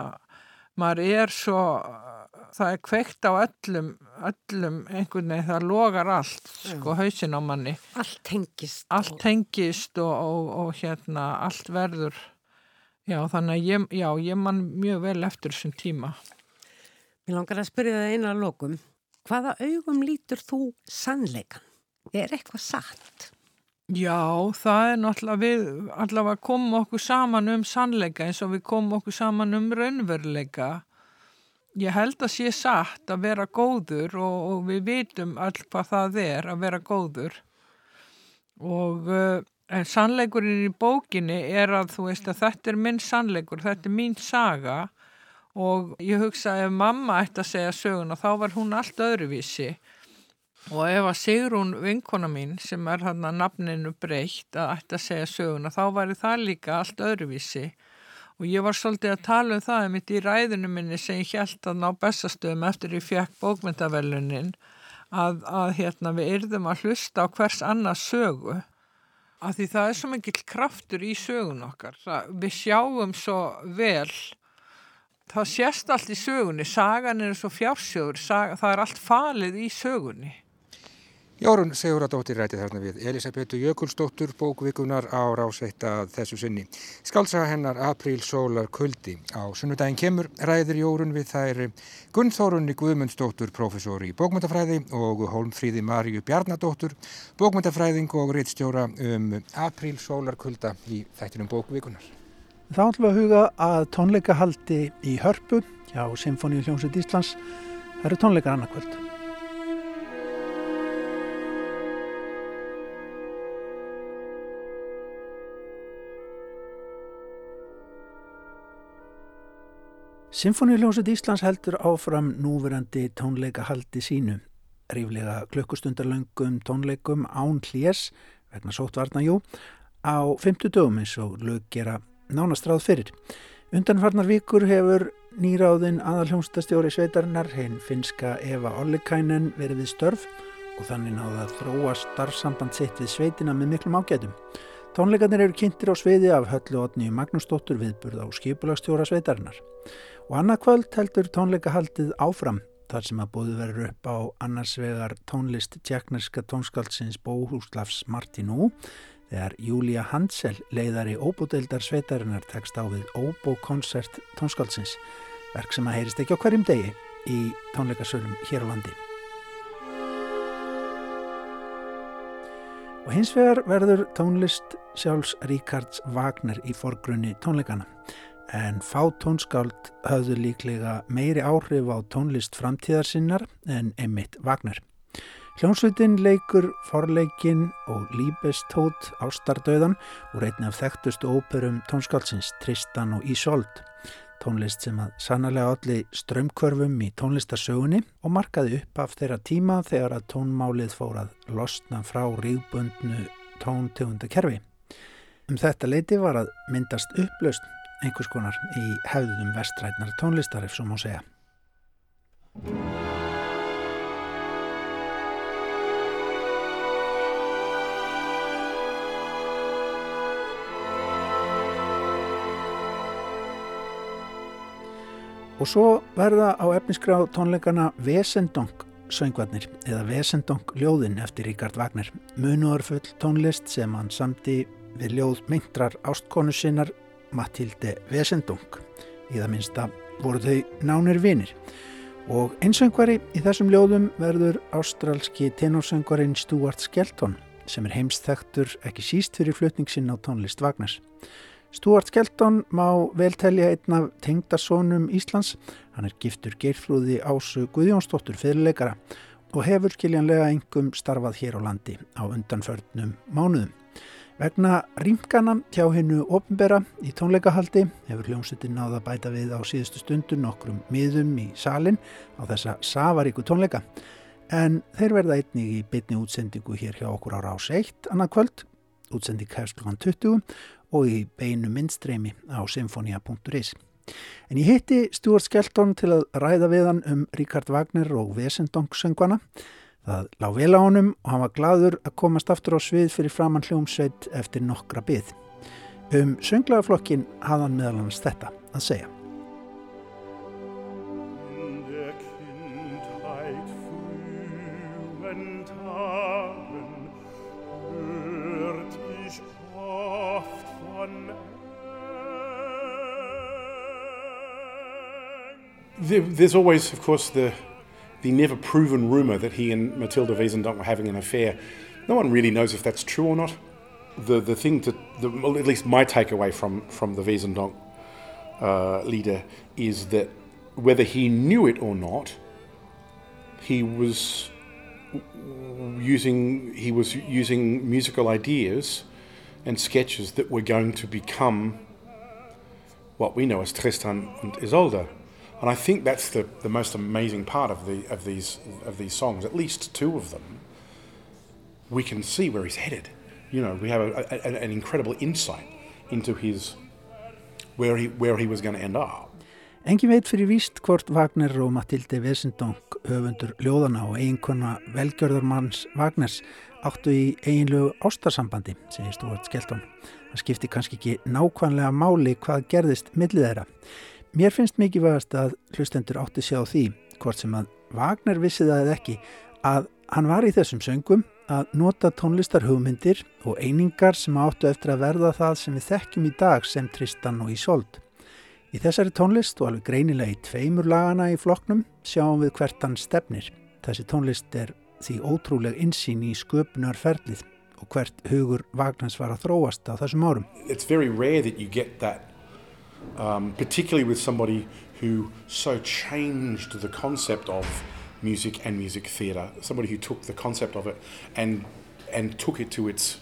maður er svo það er kveikt á öllum öllum einhvern veginn, það logar allt sko hausin á manni allt tengist allt tengist og, og, og hérna allt verður já þannig að ég, já, ég mann mjög vel eftir þessum tíma Mér langar að spyrja það eina lokum hvaða augum lítur þú sannleikan? Er eitthvað satt? Já, það er náttúrulega við allavega komum okkur saman um sannleika eins og við komum okkur saman um raunveruleika. Ég held að sé satt að vera góður og, og við vitum all hvað það er að vera góður. Og uh, sannleikurinn í bókinni er að þú veist að þetta er minn sannleikur, þetta er mín saga. Og ég hugsa ef mamma ætti að segja söguna þá var hún allt öðruvísi. Og ef að Sigrún vinkona mín sem er hann að nafninu breytt að ætti að segja söguna þá væri það líka allt öðruvísi og ég var svolítið að tala um það mitt í ræðinu minni sem ég held að ná bestastöðum eftir ég fekk bókmyndavellunin að, að hérna, við yrðum að hlusta á hvers annars sögu að því það er svo mikill kraftur í sögun okkar. Það, við sjáum svo vel það sést allt í sögunni, sagan er svo fjársjóður, saga, það er allt falið í sögunni. Jórun Siguradóttir ræti þarna við Elisabetu Jökulsdóttur bókvikunar á ráseitt að þessu sinni. Skálsaga hennar Apríl Sólar Kuldi. Á sunnudaginn kemur ræðir Jórun við þær Gunnþórunni Guðmundsdóttur professor í bókmyndafræði og Hólmfríði Maríu Bjarnadóttur bókmyndafræðing og rittstjóra um Apríl Sólar Kulda í þættinum bókvikunar. Þá ætlum við að huga að tónleikahaldi í Hörpu hjá Symfóníu hljómsveit Íslands. Það eru tónleikar annarkvöld. Sinfoníuljónsut Íslands heldur áfram núverandi tónleikahaldi sínu. Ríflega klukkustundarlöngum tónleikum án hljés, vegna sóttvarnajú, á 50 dögum eins og lög gera nánastráð fyrir. Undanfarnar vikur hefur nýráðin aðalhjónstastjóri sveitarinnar, hinn finska Eva Ollikainen verið við störf og þannig náða að þróa starfsamband sitt við sveitina með miklum ágætum. Tónleikarnir eru kynntir á sveiði af höllu Otni Magnúsdóttur viðburð á skipulagstjóra sveitarinnar. Og annað kvöld heldur tónleikahaldið áfram þar sem að búið verður upp á annars vegar tónlist tjekknerska tónskáldsins Bóhúslavs Martinú þegar Júlia Hansel leiðari óbúdeildar sveitarinnar tekst á við óbókonsert tónskáldsins verk sem að heyrist ekki á hverjum degi í tónleikasölum hér á landi. Og hins vegar verður tónlist sjálfs Ríkards Wagner í forgrunni tónleikana en fá tónskáld höfðu líklega meiri áhrif á tónlist framtíðarsinnar en Emmitt Wagner. Hljónsveitin leikur forleikin og líbestót ástardauðan og reytni af þekktustu óperum tónskáldsins Tristan og Ísold. Tónlist sem að sannlega allir strömmkvörfum í tónlistarsögunni og markaði upp af þeirra tíma þegar að tónmálið fór að losna frá ríðbundnu tóntegunda kerfi. Um þetta leiti var að myndast upplaust einhvers konar í hefðum vestrætnar tónlistar ef svo má segja. Og svo verða á efnisgrá tónleikana Vesendong söngvarnir eða Vesendong ljóðin eftir Ríkard Wagner. Munuarfull tónlist sem hann samti við ljóð myndrar ástkonu sinnar Matilde Vesendung í það minnsta voru þau nánir vinir. Og einsöngvari í þessum ljóðum verður ástralski tenorsöngvarinn Stuart Skelton sem er heimsþektur ekki síst fyrir flutningsinn á tónlist Vagnars. Stuart Skelton má vel telja einn af tengdarsónum Íslands. Hann er giftur geirfrúði Ásu Guðjónsdóttur fyrirleikara og hefur skiljanlega engum starfað hér á landi á undanförnum mánuðum. Vegna rýmkana hjá hennu ofnbera í tónleikahaldi hefur hljómsveitin náða bæta við á síðustu stundu nokkrum miðum í salin á þessa safaríku tónleika. En þeir verða einnig í bytni útsendingu hér hjá okkur á rás 1 annað kvöld, útsending hefst kl. 20 og í beinu myndstreimi á symfonia.is. En ég hitti Stuart Skelton til að ræða við hann um Ríkard Wagner og Vesendong-söngvana Það lág vel á honum og hann var gladur að komast aftur á svið fyrir framann hljómsveit eftir nokkra byð. Um sönglaðarflokkin hafði hann meðal hans þetta að segja. There's always, of course, the the never proven rumour that he and Matilda Wiesendonck were having an affair. No one really knows if that's true or not. The the thing to the, well, at least my takeaway from from the Wiesendonck uh, leader is that whether he knew it or not, he was using he was using musical ideas and sketches that were going to become what we know as Tristan and Isolde. And I think that's the, the most amazing part of, the, of, these, of these songs, at least two of them. We can see where he's headed. You know, we have a, a, an incredible insight into his, where he, where he was going to end up. Engin veit fyrir víst hvort Wagner og Matilde Wesendonck höfundur ljóðana og eiginkonna velgjörðarmanns Wagners áttu í eiginlegu ástarsambandi, segir Stuart Skelton. Það skipti kannski ekki nákvæmlega máli hvað gerðist millið þeirra. Mér finnst mikið vegast að hlustendur átti sjá því, hvort sem að Wagner vissi það eða ekki, að hann var í þessum söngum að nota tónlistarhugmyndir og einingar sem áttu eftir að verða það sem við þekkjum í dag sem Tristan og Ísold. Í þessari tónlist og alveg greinilega í tveimur lagana í floknum sjáum við hvert hann stefnir. Þessi tónlist er því ótrúleg insýn í sköpunarferlið og hvert hugur Wagners var að þróast á þessum árum. Um, particularly with somebody who so changed the concept of music and music theatre. Somebody who took the concept of it and and took it to its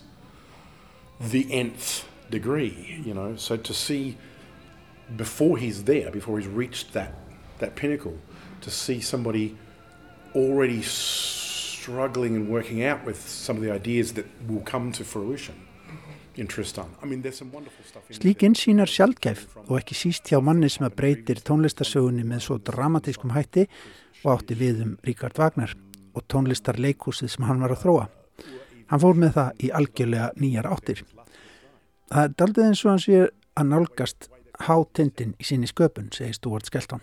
the nth degree. You know, so to see before he's there, before he's reached that that pinnacle, to see somebody already struggling and working out with some of the ideas that will come to fruition Slík insýnar sjálfgæf og ekki síst hjá manni sem að breytir tónlistarsögunni með svo dramatískum hætti og átti við um Ríkard Wagner og tónlistarleikúsið sem hann var að þróa. Hann fór með það í algjörlega nýjar áttir. Það er daldið eins og hans við að nálgast hátindin í síni sköpun, segir Stuart Skelton.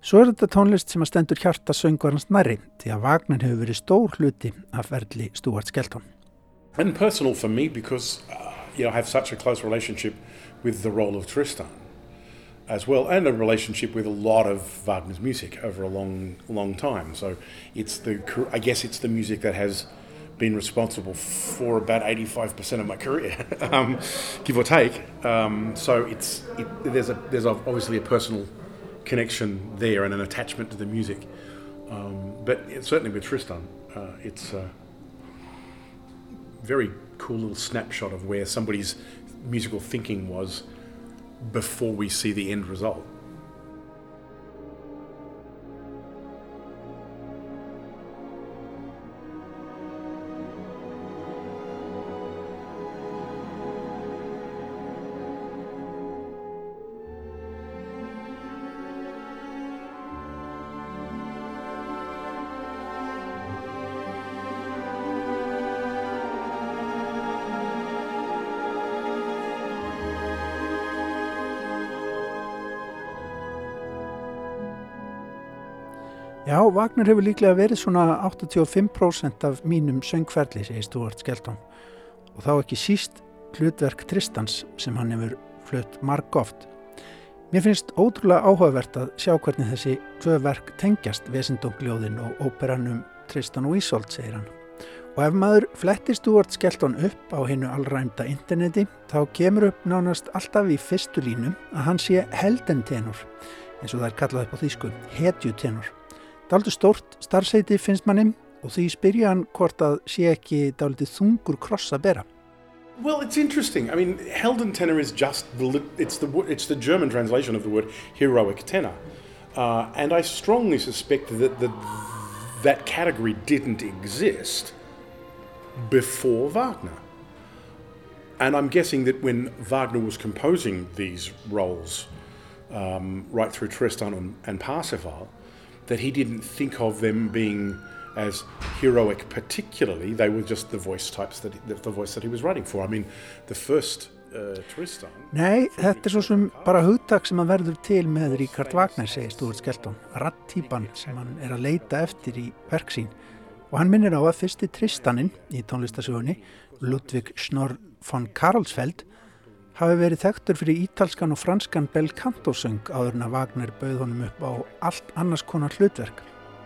Svo er þetta tónlist sem að stendur hjarta söngvarnans næri því að Wagner hefur verið stór hluti af verðli Stuart Skelton. And personal for me because uh, you know I have such a close relationship with the role of Tristan as well, and a relationship with a lot of Wagner's music over a long, long time. So it's the I guess it's the music that has been responsible for about 85% of my career, *laughs* um, give or take. Um, so it's it, there's a there's obviously a personal connection there and an attachment to the music. Um, but certainly with Tristan, uh, it's. Uh, very cool little snapshot of where somebody's musical thinking was before we see the end result. Wagner hefur líklega verið svona 85% af mínum söngferli, segir Stuart Skelton. Og þá ekki síst hlutverk Tristans sem hann hefur flutt marg oft. Mér finnst ótrúlega áhugavert að sjá hvernig þessi tvö verk tengjast Vesendongljóðin og óperanum Tristan og Ísolt, segir hann. Og ef maður flettir Stuart Skelton upp á hennu allræmda interneti þá kemur upp nánast alltaf í fyrstu línu að hann sé heldentenor eins og það er kallað upp á þýsku, hetjutenor. Er stórt starfseiti finnst og því spyrja hann hvort að sé ekki þungur kross að bera. Well, it's interesting. I mean, Helden tenor is just the it's the it's the German translation of the word heroic tenor, uh, and I strongly suspect that the, that category didn't exist before Wagner. And I'm guessing that when Wagner was composing these roles, um, right through Tristan and, and Parsifal, that he didn't think of them being as heroic particularly. They were just the voice types that the voice that he was writing for. I mean the first uh, Tristan Nei, þetta er svo sem bara hugtak sem að verður til með Ríkard Wagner segir Stúart Skelton, rattýpan sem hann er að leita eftir í verksín og hann minnir á að fyrsti Tristaninn í tónlistasögunni Ludvig Snorr von Karlsfeld hafi verið þekktur fyrir ítalskan og franskan bel canto-söng áður en að Wagner bauð honum upp á allt annars konar hlutverk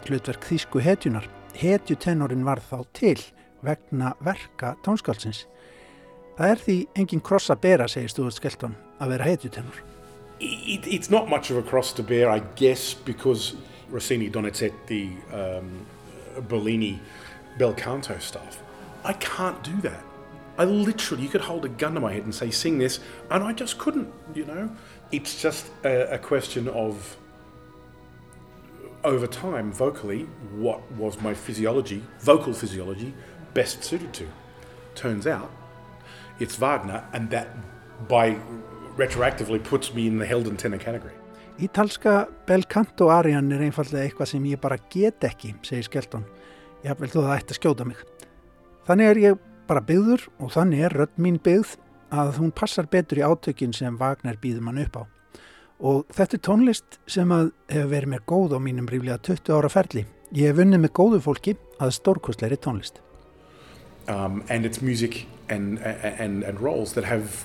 hlutverk þýsku hetjunar. Hetjutennorin var þá til vegna verka tónskálsins. Það er því engin kross að bera, segir Stúart Skelton, að vera hetjutennor. It, it's not much of a cross to bear, I guess, because Rossini, Donizetti, um, Bellini, bel canto stuff. I can't do that. I literally, you could hold a gun to my head and say, sing this, and I just couldn't, you know. It's just a, a question of over time, vocally, what was my physiology, vocal physiology, best suited to. Turns out it's Wagner, and that by retroactively puts me in the Helden tenor category. Ítalska bel canto arian er einfallega eitthvað sem ég bara get ekki, segir Skelton. Ég vil þú það ætti að skjóta mig. Þannig er ég bara byggður og þannig er rödd mín byggð að hún passar betur í átökin sem Wagner býður mann upp á. og þetta er tónlist sem að hefur verið mér góð á mínum ríflega 20 ára ferli. Ég hef vunnið með góðu fólki að stórkostleiri tónlist. Um, and it's music and, and, and roles that have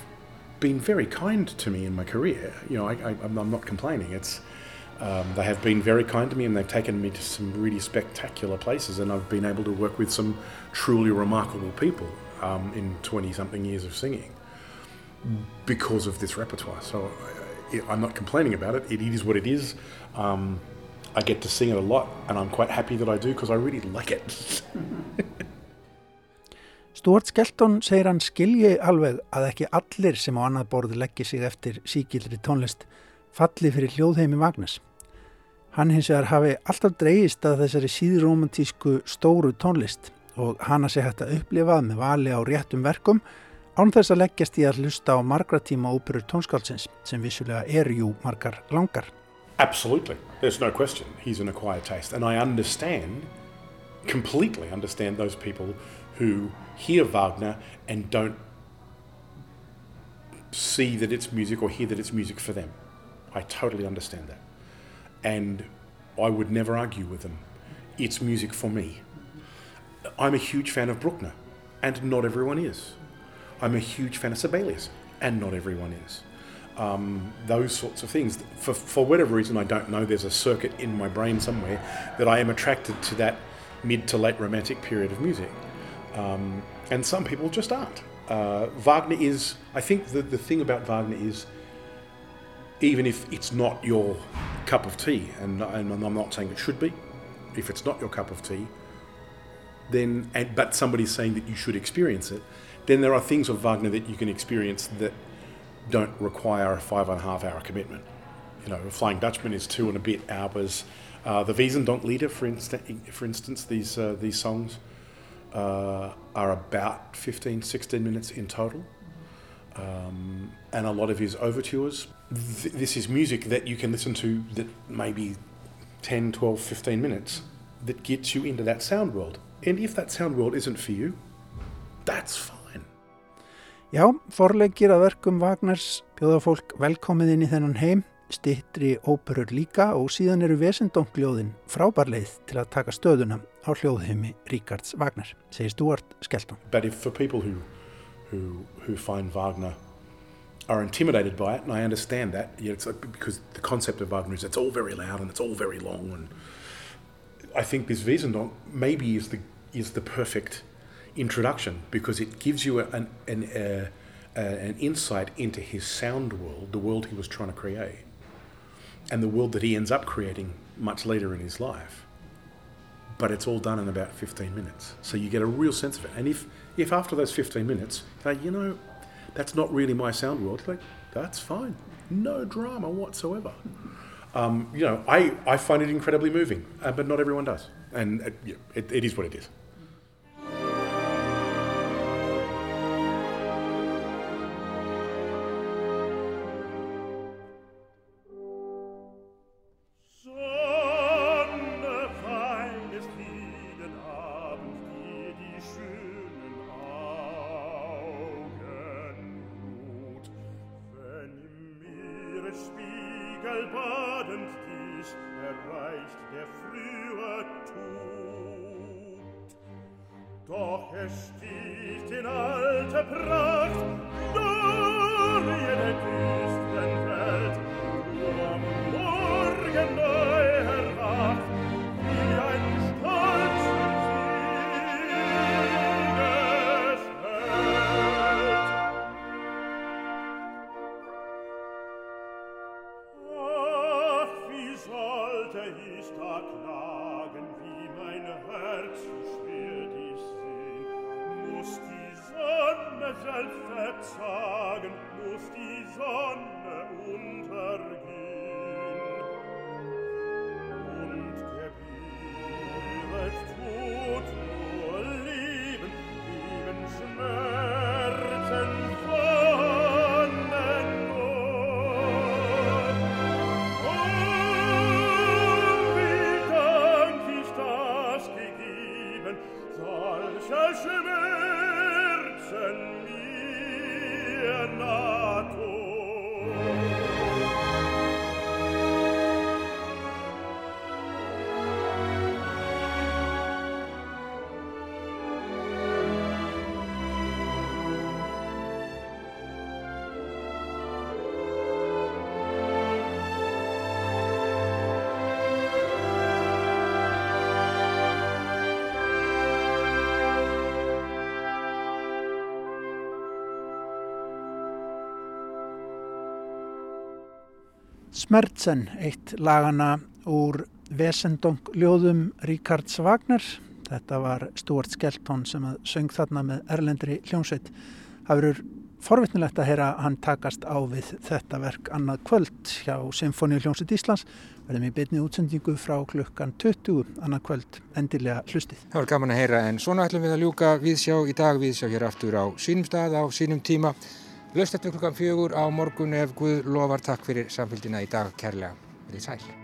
been very kind to me in my career. You know, I, I, I'm not complaining. It's, um, they have been very kind to me and they've taken me to some really spectacular places and I've been able to work with some truly remarkable people um, in 20 something years of singing because of this repertoire. So I'm not complaining about it. It is what it is. Um, I get to sing it a lot and I'm quite happy that I do because I really like it. *laughs* Stuart Skelton segir hann skilji alveg að ekki allir sem á annað borð leggja sig eftir síkildri tónlist falli fyrir hljóðheimi Magnus. Hann hins vegar hafi alltaf dreyist að þessari síðromantísku stóru tónlist og að segja hægt að upplifað með vali á réttum verkum án þess að leggjast í að hlusta á margra tíma óperur tónskálsins sem vissulega eru jú margar langar. Absolutely, there's no question. He's an acquired taste and I understand, completely understand those people who hear Wagner and don't see that it's music or hear that it's music for them. I totally understand that. And I would never argue with them. It's music for me. I'm a huge fan of Bruckner, and not everyone is. I'm a huge fan of Sibelius, and not everyone is. Um, those sorts of things. For, for whatever reason, I don't know, there's a circuit in my brain somewhere that I am attracted to that mid to late romantic period of music. Um, and some people just aren't. Uh, Wagner is, I think the, the thing about Wagner is, even if it's not your cup of tea, and, and I'm not saying it should be, if it's not your cup of tea, then, and, but somebody's saying that you should experience it, then there are things of Wagner that you can experience that don't require a five and a half hour commitment. You know, Flying Dutchman is two and a bit hours. Uh, the Wiesendonklieder, for, for instance, these, uh, these songs uh, are about 15, 16 minutes in total. Um, and a lot of his overtures. Th- this is music that you can listen to that maybe 10, 12, 15 minutes that gets you into that sound world. And if that sound world isn't for you, that's fine. Já, forleikir að verkum Wagners bjóða fólk velkomið inn í þennan heim, stittri óperur líka og síðan eru vesendongljóðin frábærleið til að taka stöðuna á hljóðheimi Ríkards Wagner, segir Stuart Skelton. Who, who, find Wagner are intimidated by it, and I understand that. Yeah, it's like, because the concept of Wagner is it's all very loud and it's all very long, and I think this Wiesendonck maybe is the is the perfect introduction because it gives you an an, uh, uh, an insight into his sound world, the world he was trying to create, and the world that he ends up creating much later in his life. But it's all done in about 15 minutes, so you get a real sense of it. And if if after those 15 minutes, know, you know that's not really my sound world, like that's fine, no drama whatsoever. Um, you know, I, I find it incredibly moving, uh, but not everyone does, and uh, it, it is what it is. Smertsen, eitt lagana úr Vesendong-ljóðum Ríkards Vagner. Þetta var Stuart Skelton sem söng þarna með Erlendri hljómsveit. Það verður forvittnilegt að heyra hann takast á við þetta verk annað kvöld hjá Symfóni hljómsveit Íslands. Verðum í byrni útsendingu frá klukkan 20 annað kvöld endilega hlustið. Það var gaman að heyra en svona ætlum við að ljúka viðsjá í dag, viðsjá hér aftur á sínum stað á sínum tíma. Löst eftir klukkan fjögur á morgun ef Guð lofar takk fyrir samfélgina í dag kærlega. Verðið sæl.